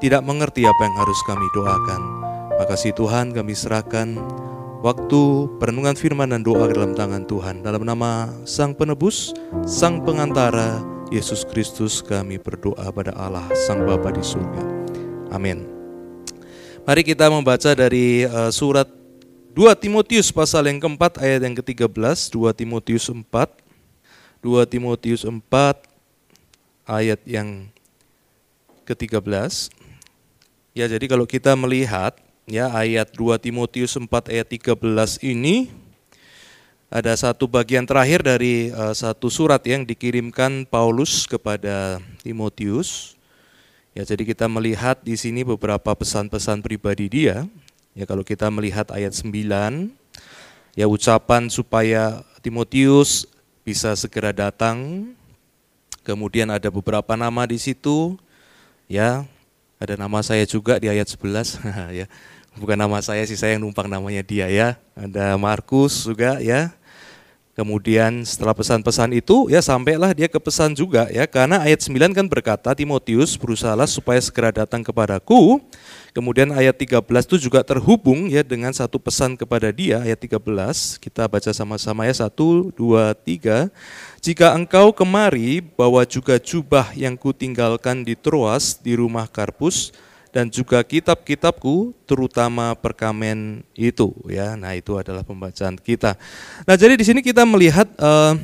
tidak mengerti apa yang harus kami doakan. Makasih Tuhan kami serahkan waktu perenungan firman dan doa dalam tangan Tuhan. Dalam nama Sang Penebus, Sang Pengantara, Yesus Kristus kami berdoa pada Allah Sang Bapa di surga. Amin. Mari kita membaca dari uh, surat 2 Timotius pasal yang keempat ayat yang ke-13, 2 Timotius 4. 2 Timotius 4 ayat yang ke-13. Ya, jadi kalau kita melihat ya ayat 2 Timotius 4 ayat 13 ini ada satu bagian terakhir dari uh, satu surat yang dikirimkan Paulus kepada Timotius. Ya, jadi kita melihat di sini beberapa pesan-pesan pribadi dia. Ya, kalau kita melihat ayat 9 ya ucapan supaya Timotius bisa segera datang. Kemudian ada beberapa nama di situ. Ya, ada nama saya juga di ayat 11 ya. Bukan nama saya sih, saya yang numpang namanya dia ya. Ada Markus juga ya. Kemudian setelah pesan-pesan itu ya sampailah dia ke pesan juga ya karena ayat 9 kan berkata Timotius berusahalah supaya segera datang kepadaku. Kemudian ayat 13 itu juga terhubung ya dengan satu pesan kepada dia ayat 13. Kita baca sama-sama ya 1 2 3. Jika engkau kemari bawa juga jubah yang kutinggalkan di Troas di rumah Karpus dan juga kitab-kitabku terutama perkamen itu ya. Nah, itu adalah pembacaan kita. Nah, jadi di sini kita melihat uh,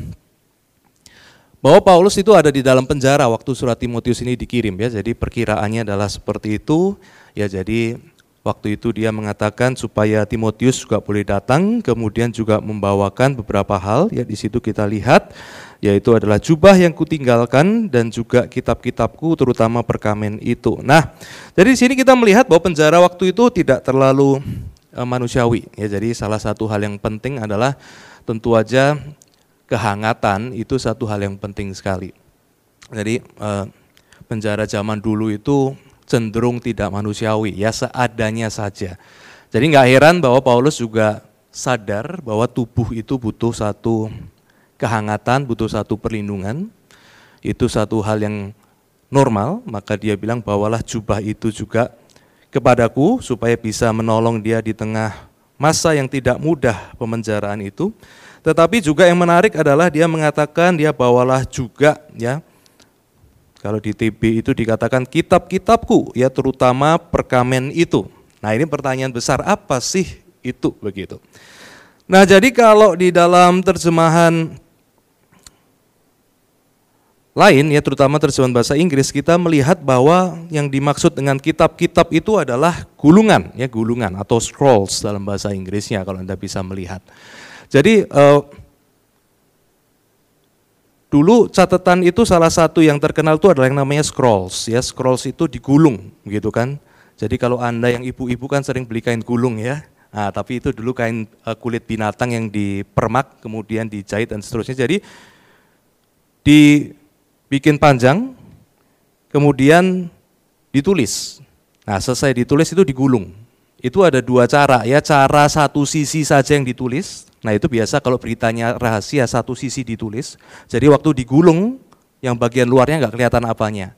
bahwa Paulus itu ada di dalam penjara waktu surat Timotius ini dikirim ya. Jadi perkiraannya adalah seperti itu. Ya, jadi Waktu itu dia mengatakan supaya Timotius juga boleh datang, kemudian juga membawakan beberapa hal. Ya di situ kita lihat yaitu adalah jubah yang kutinggalkan dan juga kitab-kitabku terutama perkamen itu. Nah, dari sini kita melihat bahwa penjara waktu itu tidak terlalu uh, manusiawi. Ya, jadi salah satu hal yang penting adalah tentu aja kehangatan itu satu hal yang penting sekali. Jadi uh, penjara zaman dulu itu cenderung tidak manusiawi, ya seadanya saja. Jadi nggak heran bahwa Paulus juga sadar bahwa tubuh itu butuh satu kehangatan, butuh satu perlindungan. Itu satu hal yang normal, maka dia bilang bawalah jubah itu juga kepadaku supaya bisa menolong dia di tengah masa yang tidak mudah pemenjaraan itu. Tetapi juga yang menarik adalah dia mengatakan dia bawalah juga ya kalau di TB itu dikatakan kitab-kitabku, ya terutama perkamen itu. Nah ini pertanyaan besar, apa sih itu begitu? Nah jadi kalau di dalam terjemahan lain ya terutama terjemahan bahasa Inggris kita melihat bahwa yang dimaksud dengan kitab-kitab itu adalah gulungan ya gulungan atau scrolls dalam bahasa Inggrisnya kalau Anda bisa melihat. Jadi eh, Dulu catatan itu salah satu yang terkenal itu adalah yang namanya scrolls ya. Scrolls itu digulung gitu kan. Jadi kalau Anda yang ibu-ibu kan sering beli kain gulung ya. Nah, tapi itu dulu kain uh, kulit binatang yang dipermak kemudian dijahit dan seterusnya. Jadi dibikin panjang kemudian ditulis. Nah, selesai ditulis itu digulung. Itu ada dua cara ya. Cara satu sisi saja yang ditulis Nah itu biasa kalau beritanya rahasia satu sisi ditulis, jadi waktu digulung yang bagian luarnya nggak kelihatan apanya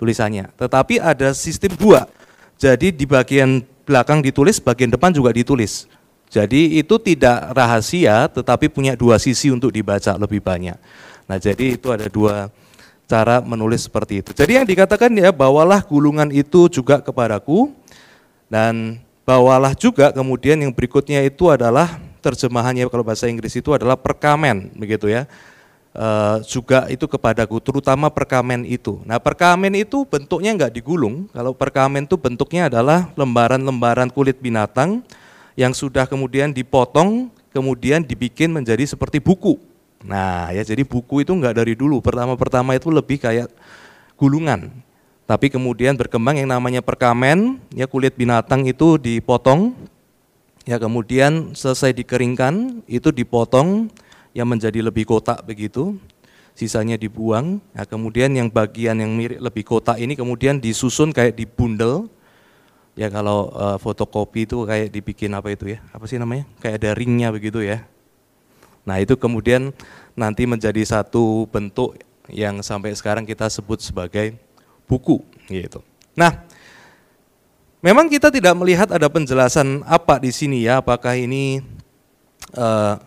tulisannya. Tetapi ada sistem dua, jadi di bagian belakang ditulis, bagian depan juga ditulis. Jadi itu tidak rahasia, tetapi punya dua sisi untuk dibaca lebih banyak. Nah jadi itu ada dua cara menulis seperti itu. Jadi yang dikatakan ya bawalah gulungan itu juga kepadaku dan bawalah juga kemudian yang berikutnya itu adalah terjemahannya kalau bahasa Inggris itu adalah perkamen begitu ya. E, juga itu kepadaku, terutama perkamen itu. Nah perkamen itu bentuknya enggak digulung, kalau perkamen itu bentuknya adalah lembaran-lembaran kulit binatang yang sudah kemudian dipotong, kemudian dibikin menjadi seperti buku. Nah ya jadi buku itu enggak dari dulu, pertama-pertama itu lebih kayak gulungan. Tapi kemudian berkembang yang namanya perkamen, ya kulit binatang itu dipotong, Ya kemudian selesai dikeringkan itu dipotong yang menjadi lebih kotak begitu, sisanya dibuang. Nah, kemudian yang bagian yang mirip lebih kotak ini kemudian disusun kayak di bundel. Ya kalau uh, fotokopi itu kayak dibikin apa itu ya? Apa sih namanya? Kayak ada ringnya begitu ya. Nah itu kemudian nanti menjadi satu bentuk yang sampai sekarang kita sebut sebagai buku. gitu. Nah, memang kita tidak melihat ada penjelasan apa di sini ya, apakah ini uh,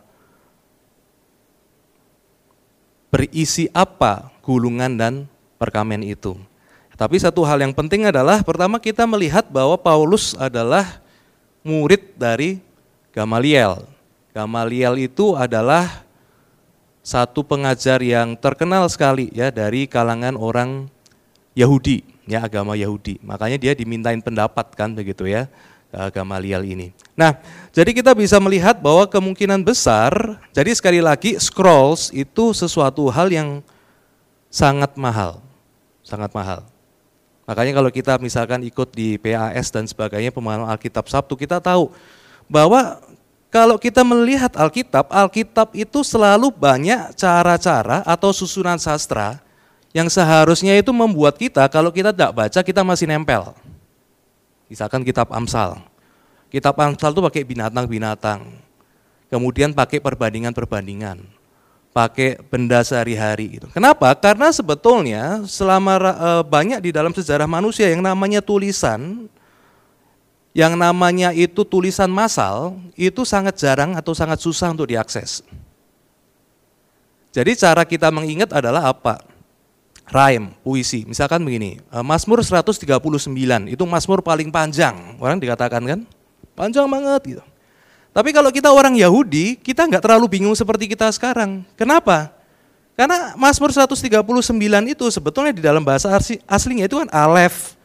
berisi apa gulungan dan perkamen itu. Tapi satu hal yang penting adalah pertama kita melihat bahwa Paulus adalah murid dari Gamaliel. Gamaliel itu adalah satu pengajar yang terkenal sekali ya dari kalangan orang Yahudi, ya agama Yahudi. Makanya dia dimintain pendapat kan begitu ya. Gamaliel ini. Nah, jadi kita bisa melihat bahwa kemungkinan besar, jadi sekali lagi scrolls itu sesuatu hal yang sangat mahal, sangat mahal. Makanya kalau kita misalkan ikut di PAS dan sebagainya pemahaman Alkitab Sabtu, kita tahu bahwa kalau kita melihat Alkitab, Alkitab itu selalu banyak cara-cara atau susunan sastra yang seharusnya itu membuat kita kalau kita tidak baca kita masih nempel. Misalkan kitab Amsal. Kitab Amsal itu pakai binatang-binatang. Kemudian pakai perbandingan-perbandingan pakai benda sehari-hari gitu. Kenapa? Karena sebetulnya selama uh, banyak di dalam sejarah manusia yang namanya tulisan yang namanya itu tulisan massal itu sangat jarang atau sangat susah untuk diakses. Jadi cara kita mengingat adalah apa? Rhyme, puisi. Misalkan begini, uh, Mazmur 139 itu Mazmur paling panjang. Orang dikatakan kan? Panjang banget gitu. Tapi kalau kita orang Yahudi, kita nggak terlalu bingung seperti kita sekarang. Kenapa? Karena Mazmur 139 itu sebetulnya di dalam bahasa aslinya itu kan alef.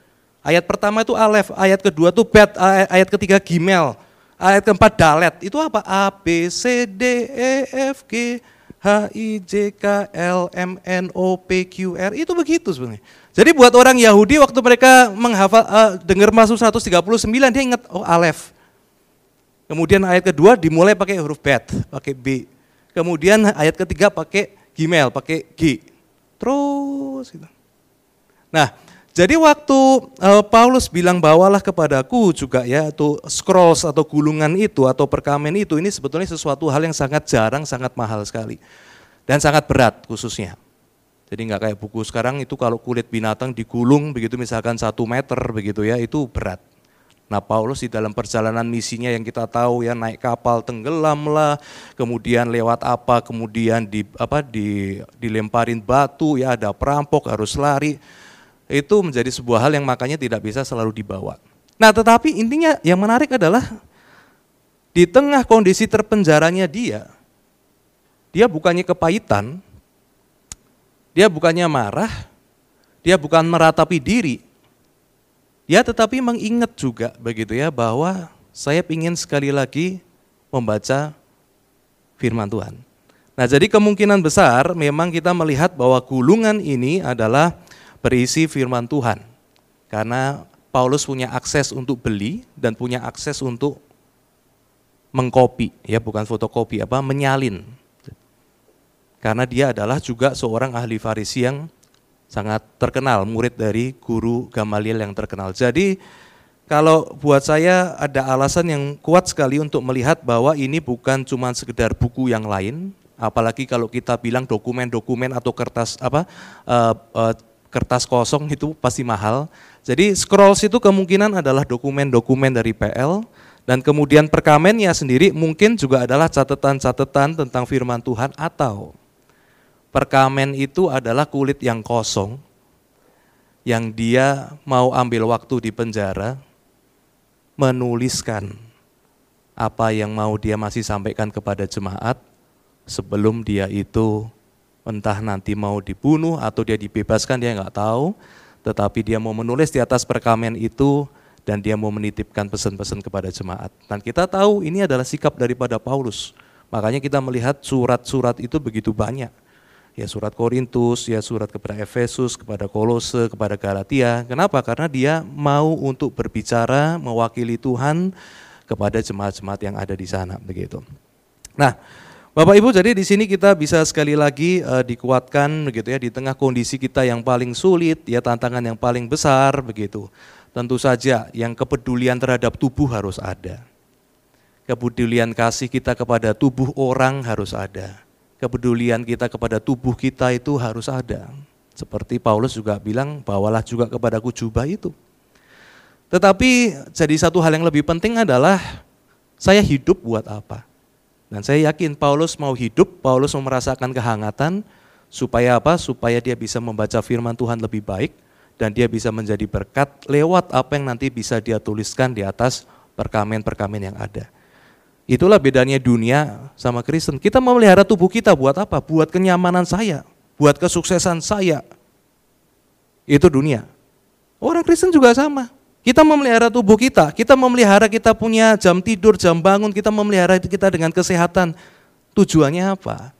Ayat pertama itu alef, ayat kedua itu bet, ayat ketiga gimel, ayat keempat dalet. Itu apa? A, B, C, D, E, F, G, H, I, J, K, L, M, N, O, P, Q, R. Itu begitu sebenarnya. Jadi buat orang Yahudi waktu mereka menghafal, uh, dengar Mazmur 139, dia ingat, oh alef. Kemudian ayat kedua dimulai pakai huruf bet, pakai B. Kemudian ayat ketiga pakai gmail, pakai G. Terus gitu. Nah, jadi waktu uh, Paulus bilang bawalah kepadaku juga ya itu scrolls atau gulungan itu atau perkamen itu ini sebetulnya sesuatu hal yang sangat jarang, sangat mahal sekali dan sangat berat khususnya. Jadi nggak kayak buku sekarang itu kalau kulit binatang digulung begitu misalkan satu meter begitu ya itu berat. Nah Paulus di dalam perjalanan misinya yang kita tahu ya naik kapal tenggelam lah, kemudian lewat apa, kemudian di apa di dilemparin batu ya ada perampok harus lari. Itu menjadi sebuah hal yang makanya tidak bisa selalu dibawa. Nah tetapi intinya yang menarik adalah di tengah kondisi terpenjaranya dia, dia bukannya kepahitan, dia bukannya marah, dia bukan meratapi diri, Ya tetapi mengingat juga begitu ya bahwa saya ingin sekali lagi membaca firman Tuhan. Nah jadi kemungkinan besar memang kita melihat bahwa gulungan ini adalah berisi firman Tuhan. Karena Paulus punya akses untuk beli dan punya akses untuk mengkopi, ya bukan fotokopi, apa menyalin. Karena dia adalah juga seorang ahli Farisi yang sangat terkenal, murid dari guru Gamaliel yang terkenal. Jadi kalau buat saya ada alasan yang kuat sekali untuk melihat bahwa ini bukan cuma sekedar buku yang lain, apalagi kalau kita bilang dokumen-dokumen atau kertas apa uh, uh, kertas kosong itu pasti mahal. Jadi scrolls itu kemungkinan adalah dokumen-dokumen dari PL dan kemudian perkamennya sendiri mungkin juga adalah catatan-catatan tentang firman Tuhan atau Perkamen itu adalah kulit yang kosong, yang dia mau ambil waktu di penjara, menuliskan apa yang mau dia masih sampaikan kepada jemaat sebelum dia itu entah nanti mau dibunuh atau dia dibebaskan dia nggak tahu, tetapi dia mau menulis di atas perkamen itu dan dia mau menitipkan pesan-pesan kepada jemaat. Dan kita tahu ini adalah sikap daripada Paulus. Makanya kita melihat surat-surat itu begitu banyak ya surat Korintus, ya surat kepada Efesus, kepada Kolose, kepada Galatia. Kenapa? Karena dia mau untuk berbicara mewakili Tuhan kepada jemaat-jemaat yang ada di sana begitu. Nah, Bapak Ibu, jadi di sini kita bisa sekali lagi uh, dikuatkan begitu ya di tengah kondisi kita yang paling sulit, ya tantangan yang paling besar begitu. Tentu saja yang kepedulian terhadap tubuh harus ada. Kepedulian kasih kita kepada tubuh orang harus ada kepedulian kita kepada tubuh kita itu harus ada. Seperti Paulus juga bilang, bawalah juga kepadaku jubah itu. Tetapi jadi satu hal yang lebih penting adalah saya hidup buat apa? Dan saya yakin Paulus mau hidup, Paulus mau merasakan kehangatan, supaya apa? Supaya dia bisa membaca firman Tuhan lebih baik, dan dia bisa menjadi berkat lewat apa yang nanti bisa dia tuliskan di atas perkamen-perkamen yang ada. Itulah bedanya dunia sama Kristen. Kita memelihara tubuh kita buat apa? Buat kenyamanan saya, buat kesuksesan saya. Itu dunia. Orang Kristen juga sama. Kita memelihara tubuh kita, kita memelihara kita punya jam tidur, jam bangun, kita memelihara itu kita dengan kesehatan. Tujuannya apa?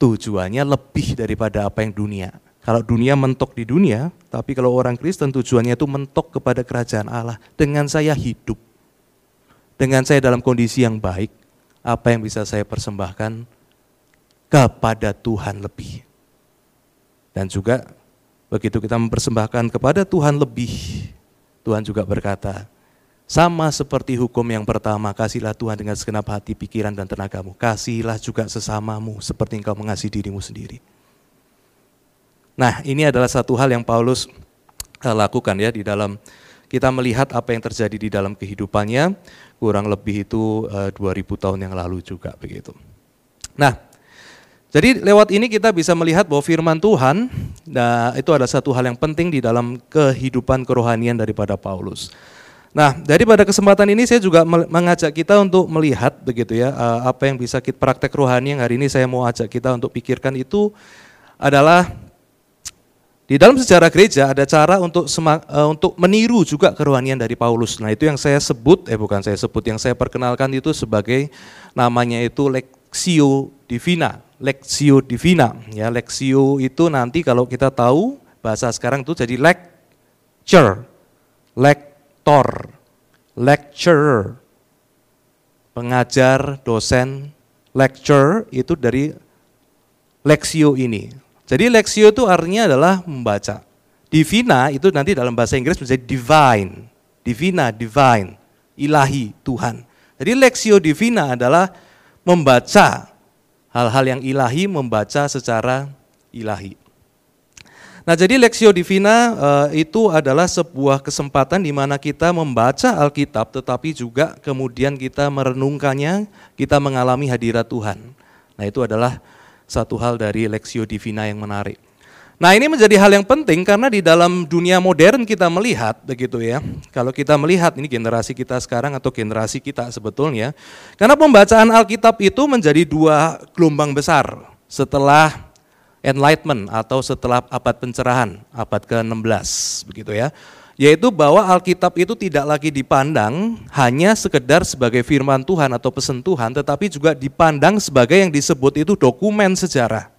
Tujuannya lebih daripada apa yang dunia. Kalau dunia mentok di dunia, tapi kalau orang Kristen tujuannya itu mentok kepada kerajaan Allah. Dengan saya hidup, dengan saya dalam kondisi yang baik, apa yang bisa saya persembahkan kepada Tuhan lebih. Dan juga begitu kita mempersembahkan kepada Tuhan lebih, Tuhan juga berkata, sama seperti hukum yang pertama, kasihlah Tuhan dengan segenap hati, pikiran, dan tenagamu. Kasihlah juga sesamamu seperti engkau mengasihi dirimu sendiri. Nah ini adalah satu hal yang Paulus eh, lakukan ya di dalam kita melihat apa yang terjadi di dalam kehidupannya, kurang lebih itu uh, eh, 2000 tahun yang lalu juga begitu. Nah, jadi lewat ini kita bisa melihat bahwa firman Tuhan nah, itu ada satu hal yang penting di dalam kehidupan kerohanian daripada Paulus. Nah, daripada kesempatan ini saya juga mengajak kita untuk melihat begitu ya eh, apa yang bisa kita praktek rohani yang hari ini saya mau ajak kita untuk pikirkan itu adalah di dalam sejarah gereja ada cara untuk uh, untuk meniru juga kerohanian dari Paulus. Nah itu yang saya sebut, eh bukan saya sebut, yang saya perkenalkan itu sebagai namanya itu Lexio Divina. Lexio Divina, ya Lexio itu nanti kalau kita tahu bahasa sekarang itu jadi lecture, lektor, lecturer, pengajar, dosen, lecture itu dari Lexio ini. Jadi lexio itu artinya adalah membaca. Divina itu nanti dalam bahasa Inggris menjadi divine. Divina, divine, ilahi, Tuhan. Jadi lexio divina adalah membaca hal-hal yang ilahi, membaca secara ilahi. Nah, jadi lexio divina uh, itu adalah sebuah kesempatan di mana kita membaca Alkitab tetapi juga kemudian kita merenungkannya, kita mengalami hadirat Tuhan. Nah, itu adalah satu hal dari Lexio Divina yang menarik. Nah ini menjadi hal yang penting karena di dalam dunia modern kita melihat begitu ya. Kalau kita melihat ini generasi kita sekarang atau generasi kita sebetulnya. Karena pembacaan Alkitab itu menjadi dua gelombang besar setelah Enlightenment atau setelah abad pencerahan, abad ke-16 begitu ya yaitu bahwa Alkitab itu tidak lagi dipandang hanya sekedar sebagai firman Tuhan atau pesan Tuhan, tetapi juga dipandang sebagai yang disebut itu dokumen sejarah.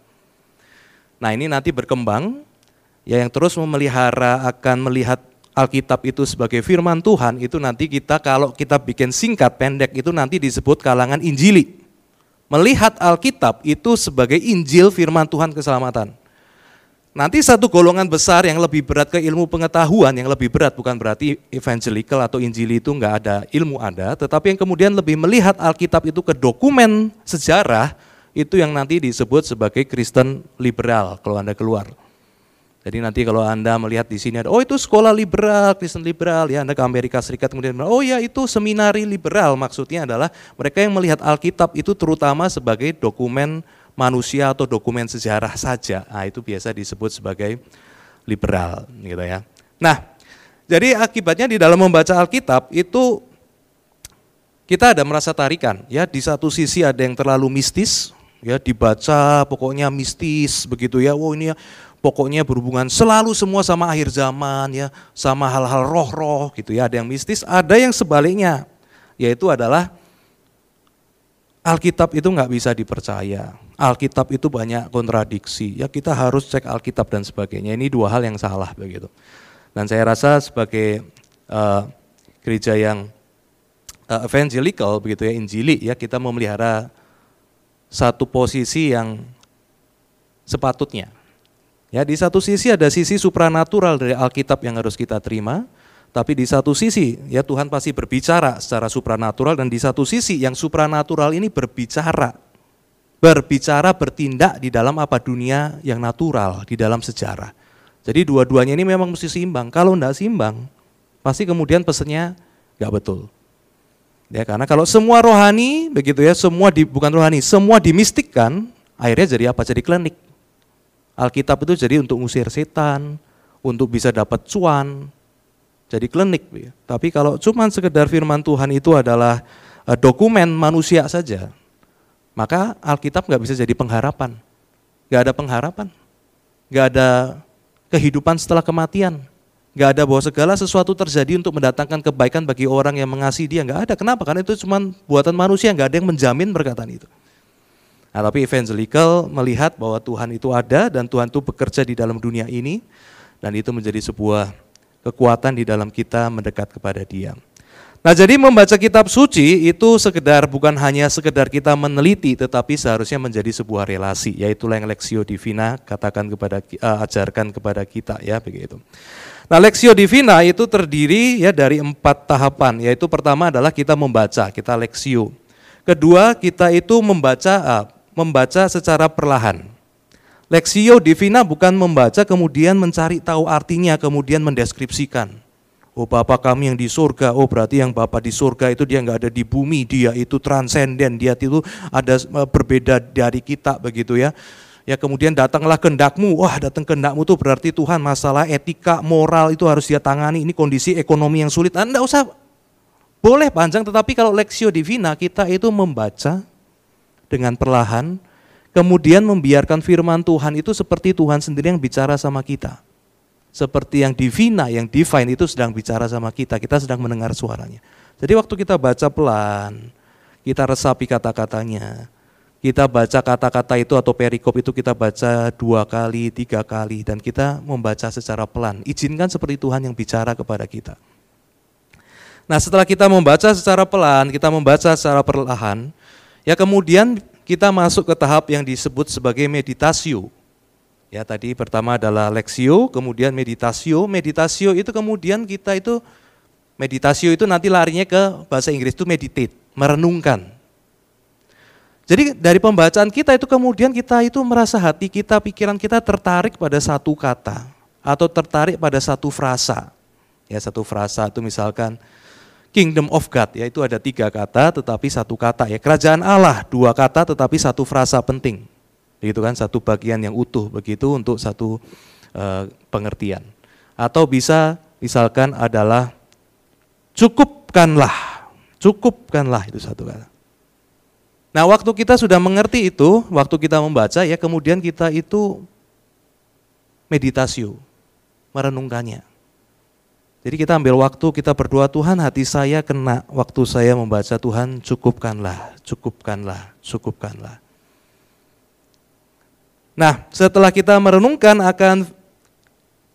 Nah ini nanti berkembang, ya yang terus memelihara akan melihat Alkitab itu sebagai firman Tuhan, itu nanti kita kalau kita bikin singkat pendek itu nanti disebut kalangan Injili. Melihat Alkitab itu sebagai Injil firman Tuhan keselamatan. Nanti satu golongan besar yang lebih berat ke ilmu pengetahuan, yang lebih berat bukan berarti evangelical atau injili itu enggak ada, ilmu ada, tetapi yang kemudian lebih melihat Alkitab itu ke dokumen sejarah, itu yang nanti disebut sebagai Kristen liberal kalau Anda keluar. Jadi nanti kalau Anda melihat di sini ada, oh itu sekolah liberal, Kristen liberal, ya Anda ke Amerika Serikat kemudian, oh ya itu seminari liberal, maksudnya adalah mereka yang melihat Alkitab itu terutama sebagai dokumen manusia atau dokumen sejarah saja. Nah, itu biasa disebut sebagai liberal gitu ya. Nah, jadi akibatnya di dalam membaca Alkitab itu kita ada merasa tarikan ya di satu sisi ada yang terlalu mistis ya dibaca pokoknya mistis begitu ya. Wow ini ya pokoknya berhubungan selalu semua sama akhir zaman ya, sama hal-hal roh-roh gitu ya. Ada yang mistis, ada yang sebaliknya yaitu adalah Alkitab itu nggak bisa dipercaya. Alkitab itu banyak kontradiksi. Ya kita harus cek Alkitab dan sebagainya. Ini dua hal yang salah begitu. Dan saya rasa sebagai uh, gereja yang uh, evangelical begitu ya, Injili ya kita memelihara satu posisi yang sepatutnya. Ya di satu sisi ada sisi supranatural dari Alkitab yang harus kita terima, tapi di satu sisi ya Tuhan pasti berbicara secara supranatural dan di satu sisi yang supranatural ini berbicara berbicara, bertindak di dalam apa dunia yang natural, di dalam sejarah. Jadi dua-duanya ini memang mesti seimbang. Kalau tidak seimbang, pasti kemudian pesannya nggak betul. Ya karena kalau semua rohani begitu ya, semua di, bukan rohani, semua dimistikkan, akhirnya jadi apa? Jadi klinik. Alkitab itu jadi untuk ngusir setan, untuk bisa dapat cuan, jadi klinik. Ya. Tapi kalau cuma sekedar firman Tuhan itu adalah uh, dokumen manusia saja, maka Alkitab nggak bisa jadi pengharapan. Nggak ada pengharapan. Nggak ada kehidupan setelah kematian. Nggak ada bahwa segala sesuatu terjadi untuk mendatangkan kebaikan bagi orang yang mengasihi dia. Nggak ada. Kenapa? Karena itu cuma buatan manusia. Nggak ada yang menjamin perkataan itu. Nah, tapi evangelical melihat bahwa Tuhan itu ada dan Tuhan itu bekerja di dalam dunia ini dan itu menjadi sebuah kekuatan di dalam kita mendekat kepada Dia. Nah jadi membaca kitab suci itu sekedar bukan hanya sekedar kita meneliti tetapi seharusnya menjadi sebuah relasi yaitu yang Lexio Divina katakan kepada uh, ajarkan kepada kita ya begitu. Nah Lexio Divina itu terdiri ya dari empat tahapan yaitu pertama adalah kita membaca kita Lexio. Kedua kita itu membaca uh, membaca secara perlahan. Lexio Divina bukan membaca kemudian mencari tahu artinya kemudian mendeskripsikan Oh Bapak kami yang di surga, oh berarti yang Bapak di surga itu dia nggak ada di bumi, dia itu transenden, dia itu ada e, berbeda dari kita begitu ya. Ya kemudian datanglah kendakmu, wah datang kendakmu itu berarti Tuhan masalah etika, moral itu harus dia tangani, ini kondisi ekonomi yang sulit. Anda usah, boleh panjang tetapi kalau Lexio Divina kita itu membaca dengan perlahan, kemudian membiarkan firman Tuhan itu seperti Tuhan sendiri yang bicara sama kita seperti yang divina, yang divine itu sedang bicara sama kita, kita sedang mendengar suaranya. Jadi waktu kita baca pelan, kita resapi kata-katanya, kita baca kata-kata itu atau perikop itu kita baca dua kali, tiga kali, dan kita membaca secara pelan. Izinkan seperti Tuhan yang bicara kepada kita. Nah setelah kita membaca secara pelan, kita membaca secara perlahan, ya kemudian kita masuk ke tahap yang disebut sebagai meditasio. Ya tadi pertama adalah lexio, kemudian meditasio. Meditasio itu kemudian kita itu meditasio itu nanti larinya ke bahasa Inggris itu meditate, merenungkan. Jadi dari pembacaan kita itu kemudian kita itu merasa hati kita, pikiran kita tertarik pada satu kata atau tertarik pada satu frasa. Ya satu frasa itu misalkan Kingdom of God, ya itu ada tiga kata tetapi satu kata ya. Kerajaan Allah dua kata tetapi satu frasa penting begitu kan satu bagian yang utuh begitu untuk satu uh, pengertian. Atau bisa misalkan adalah cukupkanlah, cukupkanlah itu satu kata. Nah, waktu kita sudah mengerti itu, waktu kita membaca ya kemudian kita itu meditasi, merenungkannya. Jadi kita ambil waktu, kita berdoa, Tuhan hati saya kena waktu saya membaca Tuhan cukupkanlah, cukupkanlah, cukupkanlah. Nah, setelah kita merenungkan akan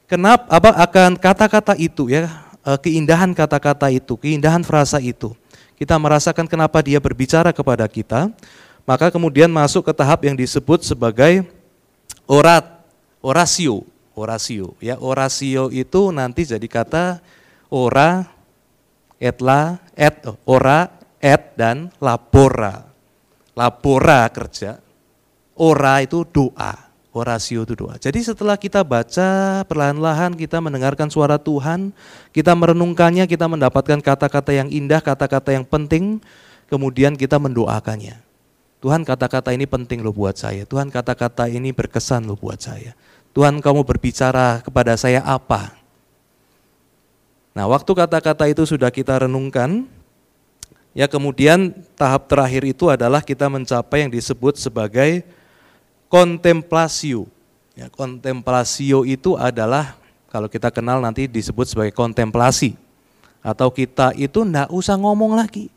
kenapa apa akan kata-kata itu ya, eh, keindahan kata-kata itu, keindahan frasa itu. Kita merasakan kenapa dia berbicara kepada kita, maka kemudian masuk ke tahap yang disebut sebagai orat, orasio, orasio. Ya, orasio itu nanti jadi kata ora, etla, et, ora, et dan labora. Labora kerja, Ora itu doa, orasio itu doa. Jadi setelah kita baca perlahan-lahan kita mendengarkan suara Tuhan, kita merenungkannya, kita mendapatkan kata-kata yang indah, kata-kata yang penting, kemudian kita mendoakannya. Tuhan kata-kata ini penting loh buat saya. Tuhan kata-kata ini berkesan loh buat saya. Tuhan kamu berbicara kepada saya apa? Nah waktu kata-kata itu sudah kita renungkan, ya kemudian tahap terakhir itu adalah kita mencapai yang disebut sebagai kontemplasio. Ya, kontemplasio itu adalah kalau kita kenal nanti disebut sebagai kontemplasi. Atau kita itu tidak usah ngomong lagi.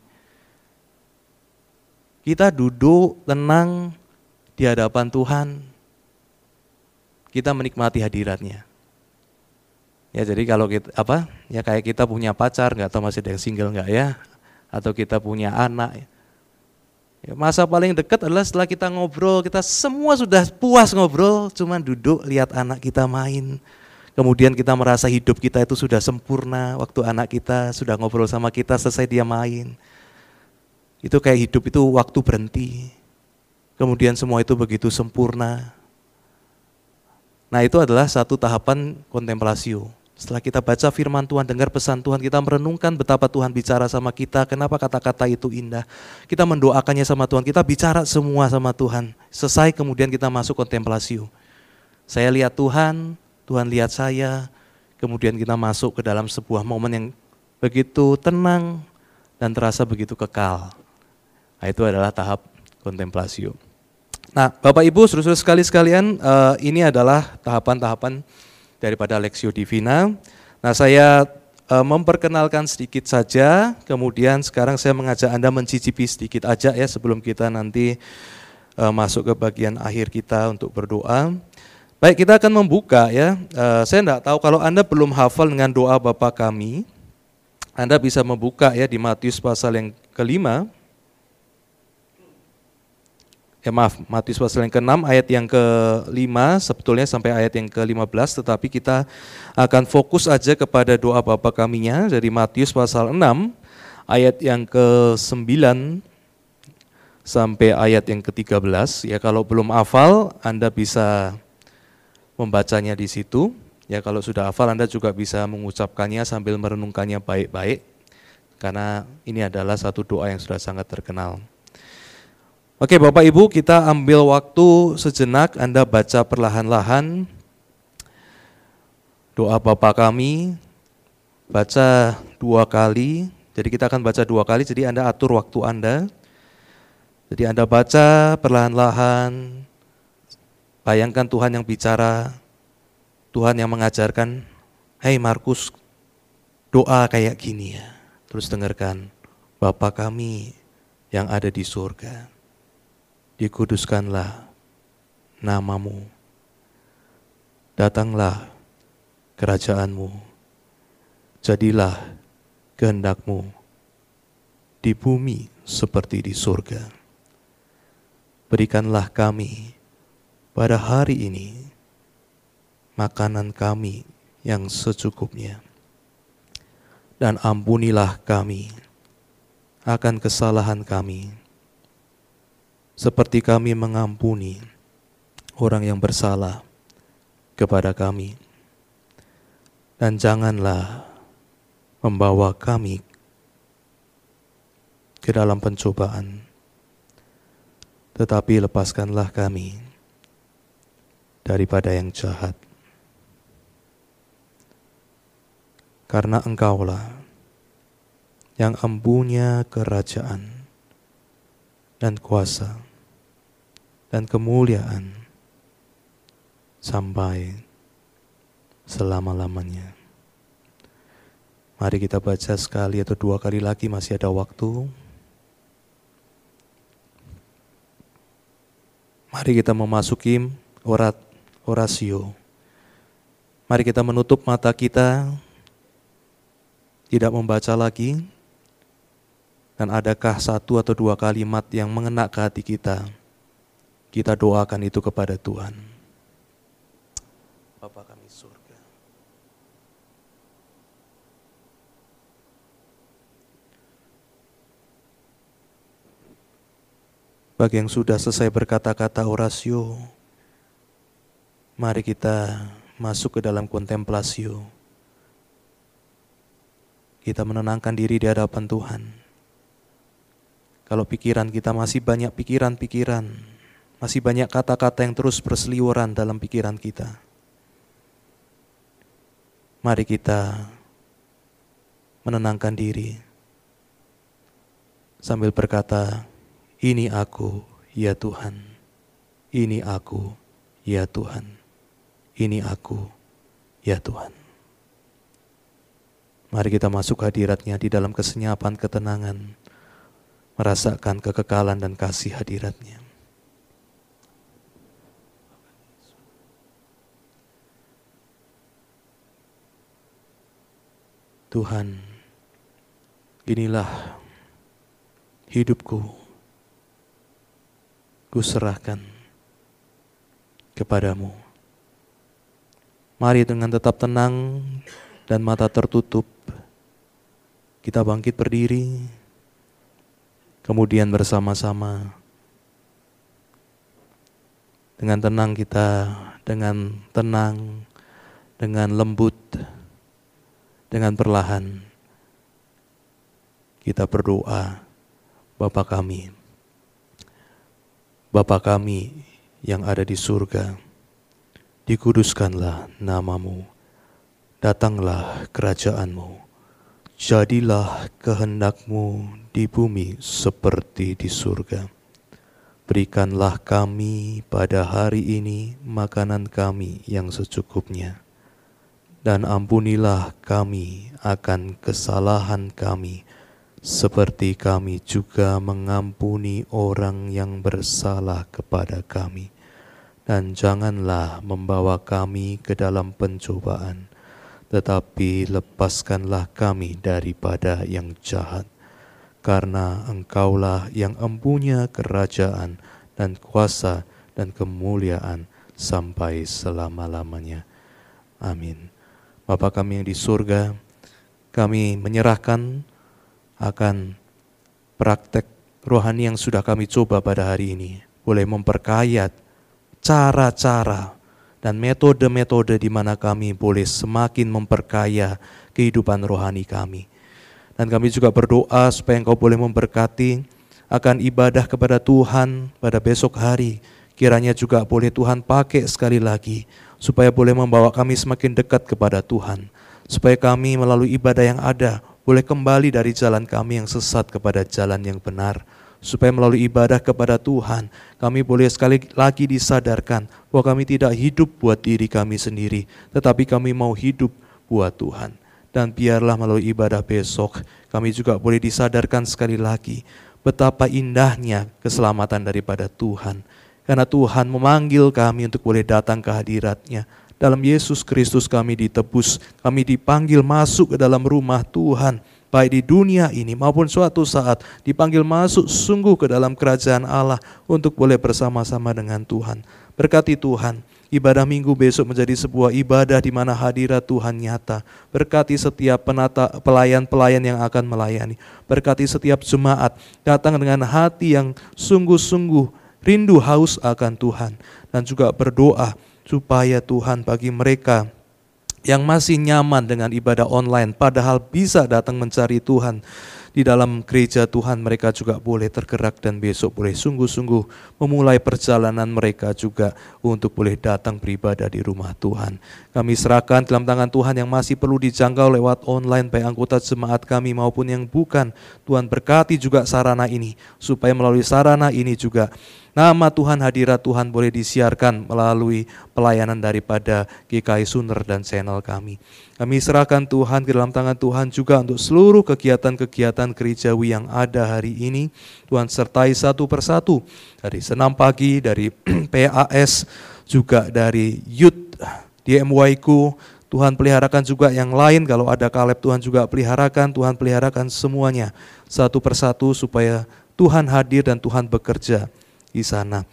Kita duduk tenang di hadapan Tuhan. Kita menikmati hadiratnya. Ya jadi kalau kita apa ya kayak kita punya pacar nggak tahu masih ada yang single nggak ya atau kita punya anak Ya, masa paling dekat adalah setelah kita ngobrol, kita semua sudah puas ngobrol, cuma duduk lihat anak kita main. Kemudian kita merasa hidup kita itu sudah sempurna, waktu anak kita sudah ngobrol sama kita, selesai dia main. Itu kayak hidup itu waktu berhenti. kemudian semua itu begitu sempurna. Nah itu adalah satu tahapan kontemplasi. Setelah kita baca firman Tuhan, dengar pesan Tuhan, kita merenungkan betapa Tuhan bicara sama kita, kenapa kata-kata itu indah. Kita mendoakannya sama Tuhan, kita bicara semua sama Tuhan. Selesai kemudian kita masuk kontemplasi. Saya lihat Tuhan, Tuhan lihat saya, kemudian kita masuk ke dalam sebuah momen yang begitu tenang dan terasa begitu kekal. Nah, itu adalah tahap kontemplasi. Nah, Bapak Ibu, saudara sekali sekalian, uh, ini adalah tahapan-tahapan daripada Lexio Divina. Nah, saya e, memperkenalkan sedikit saja, kemudian sekarang saya mengajak Anda mencicipi sedikit aja ya sebelum kita nanti e, masuk ke bagian akhir kita untuk berdoa. Baik, kita akan membuka ya. E, saya tidak tahu kalau Anda belum hafal dengan doa Bapa kami, Anda bisa membuka ya di Matius pasal yang kelima, ya maaf, Matius pasal yang ke-6 ayat yang ke-5 sebetulnya sampai ayat yang ke-15 tetapi kita akan fokus aja kepada doa Bapa kaminya dari Matius pasal 6 ayat yang ke-9 sampai ayat yang ke-13 ya kalau belum hafal Anda bisa membacanya di situ ya kalau sudah hafal Anda juga bisa mengucapkannya sambil merenungkannya baik-baik karena ini adalah satu doa yang sudah sangat terkenal. Oke Bapak Ibu kita ambil waktu sejenak. Anda baca perlahan-lahan. Doa Bapak kami, baca dua kali, jadi kita akan baca dua kali, jadi Anda atur waktu Anda. Jadi Anda baca perlahan-lahan, bayangkan Tuhan yang bicara, Tuhan yang mengajarkan, Hei Markus, doa kayak gini ya. Terus dengarkan, Bapa kami yang ada di surga dikuduskanlah namamu. Datanglah kerajaanmu. Jadilah kehendakmu di bumi seperti di surga. Berikanlah kami pada hari ini makanan kami yang secukupnya. Dan ampunilah kami akan kesalahan kami seperti kami mengampuni orang yang bersalah kepada kami. Dan janganlah membawa kami ke dalam pencobaan, tetapi lepaskanlah kami daripada yang jahat. Karena engkaulah yang empunya kerajaan dan kuasa dan kemuliaan sampai selama-lamanya. Mari kita baca sekali atau dua kali lagi masih ada waktu. Mari kita memasuki orat orasio. Mari kita menutup mata kita, tidak membaca lagi, dan adakah satu atau dua kalimat yang mengena ke hati kita? Kita doakan itu kepada Tuhan. Bapa kami surga. Bagi yang sudah selesai berkata-kata orasio, mari kita masuk ke dalam kontemplasi. Kita menenangkan diri di hadapan Tuhan kalau pikiran kita masih banyak pikiran-pikiran, masih banyak kata-kata yang terus berseliweran dalam pikiran kita. Mari kita menenangkan diri sambil berkata, "Ini aku, ya Tuhan. Ini aku, ya Tuhan. Ini aku, ya Tuhan." Mari kita masuk hadiratnya di dalam kesenyapan ketenangan merasakan kekekalan dan kasih hadiratnya. Tuhan, inilah hidupku, ku serahkan kepadamu. Mari dengan tetap tenang dan mata tertutup, kita bangkit berdiri, Kemudian bersama-sama Dengan tenang kita, dengan tenang, dengan lembut, dengan perlahan kita berdoa, Bapa kami, Bapa kami yang ada di surga, dikuduskanlah namamu, datanglah kerajaanmu, jadilah kehendakmu di bumi seperti di surga. Berikanlah kami pada hari ini makanan kami yang secukupnya, dan ampunilah kami akan kesalahan kami, seperti kami juga mengampuni orang yang bersalah kepada kami. Dan janganlah membawa kami ke dalam pencobaan, tetapi lepaskanlah kami daripada yang jahat. Karena engkaulah yang empunya kerajaan dan kuasa dan kemuliaan sampai selama-lamanya. Amin. Bapa kami yang di surga, kami menyerahkan akan praktek rohani yang sudah kami coba pada hari ini. Boleh memperkaya cara-cara dan metode-metode di mana kami boleh semakin memperkaya kehidupan rohani kami. Dan kami juga berdoa supaya Engkau boleh memberkati akan ibadah kepada Tuhan pada besok hari. Kiranya juga boleh Tuhan pakai sekali lagi supaya boleh membawa kami semakin dekat kepada Tuhan. Supaya kami melalui ibadah yang ada boleh kembali dari jalan kami yang sesat kepada jalan yang benar, supaya melalui ibadah kepada Tuhan, kami boleh sekali lagi disadarkan bahwa kami tidak hidup buat diri kami sendiri, tetapi kami mau hidup buat Tuhan. Dan biarlah melalui ibadah besok, kami juga boleh disadarkan sekali lagi betapa indahnya keselamatan daripada Tuhan. Karena Tuhan memanggil kami untuk boleh datang ke hadiratnya dalam Yesus Kristus kami ditebus, kami dipanggil masuk ke dalam rumah Tuhan, baik di dunia ini maupun suatu saat dipanggil masuk sungguh ke dalam kerajaan Allah untuk boleh bersama-sama dengan Tuhan. Berkati Tuhan, ibadah minggu besok menjadi sebuah ibadah di mana hadirat Tuhan nyata. Berkati setiap pelayan-pelayan yang akan melayani. Berkati setiap jemaat datang dengan hati yang sungguh-sungguh rindu haus akan Tuhan dan juga berdoa supaya Tuhan bagi mereka yang masih nyaman dengan ibadah online, padahal bisa datang mencari Tuhan di dalam gereja Tuhan mereka juga boleh tergerak dan besok boleh sungguh-sungguh memulai perjalanan mereka juga untuk boleh datang beribadah di rumah Tuhan. Kami serahkan dalam tangan Tuhan yang masih perlu dijangkau lewat online baik anggota jemaat kami maupun yang bukan. Tuhan berkati juga sarana ini supaya melalui sarana ini juga Nama Tuhan hadirat Tuhan boleh disiarkan melalui pelayanan daripada GKI Suner dan channel kami. Kami serahkan Tuhan ke dalam tangan Tuhan juga untuk seluruh kegiatan-kegiatan gerejawi yang ada hari ini. Tuhan sertai satu persatu dari senam pagi, dari PAS, juga dari youth di MYku, Tuhan peliharakan juga yang lain, kalau ada Kaleb Tuhan juga peliharakan, Tuhan peliharakan semuanya satu persatu supaya Tuhan hadir dan Tuhan bekerja di sana.